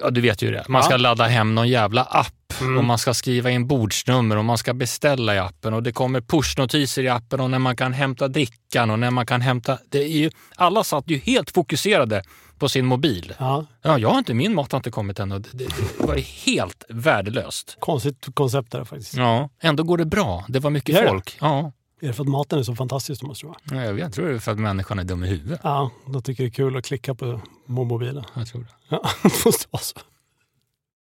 Ja, du vet ju det. Man ska Ja. ladda hem någon jävla app Mm. och man ska skriva in bordsnummer och man ska beställa i appen och det kommer pushnotiser i appen och när man kan hämta drickan och när man kan hämta... Det är ju, alla satt ju helt fokuserade på sin mobil. ja. Ja, jag har inte, min mat har inte kommit än och det, det, det var helt värdelöst. Konstigt koncept där faktiskt. Ja, ändå går det bra. Det var mycket Gör det? folk. Ja, Är det för att maten är så fantastisk? Måste det vara. jag, vet, jag tror det är för att människan är dum i huvudet. Ja, då tycker det är kul att klicka på mobilen. Jag tror det. Ja, det måste vara så.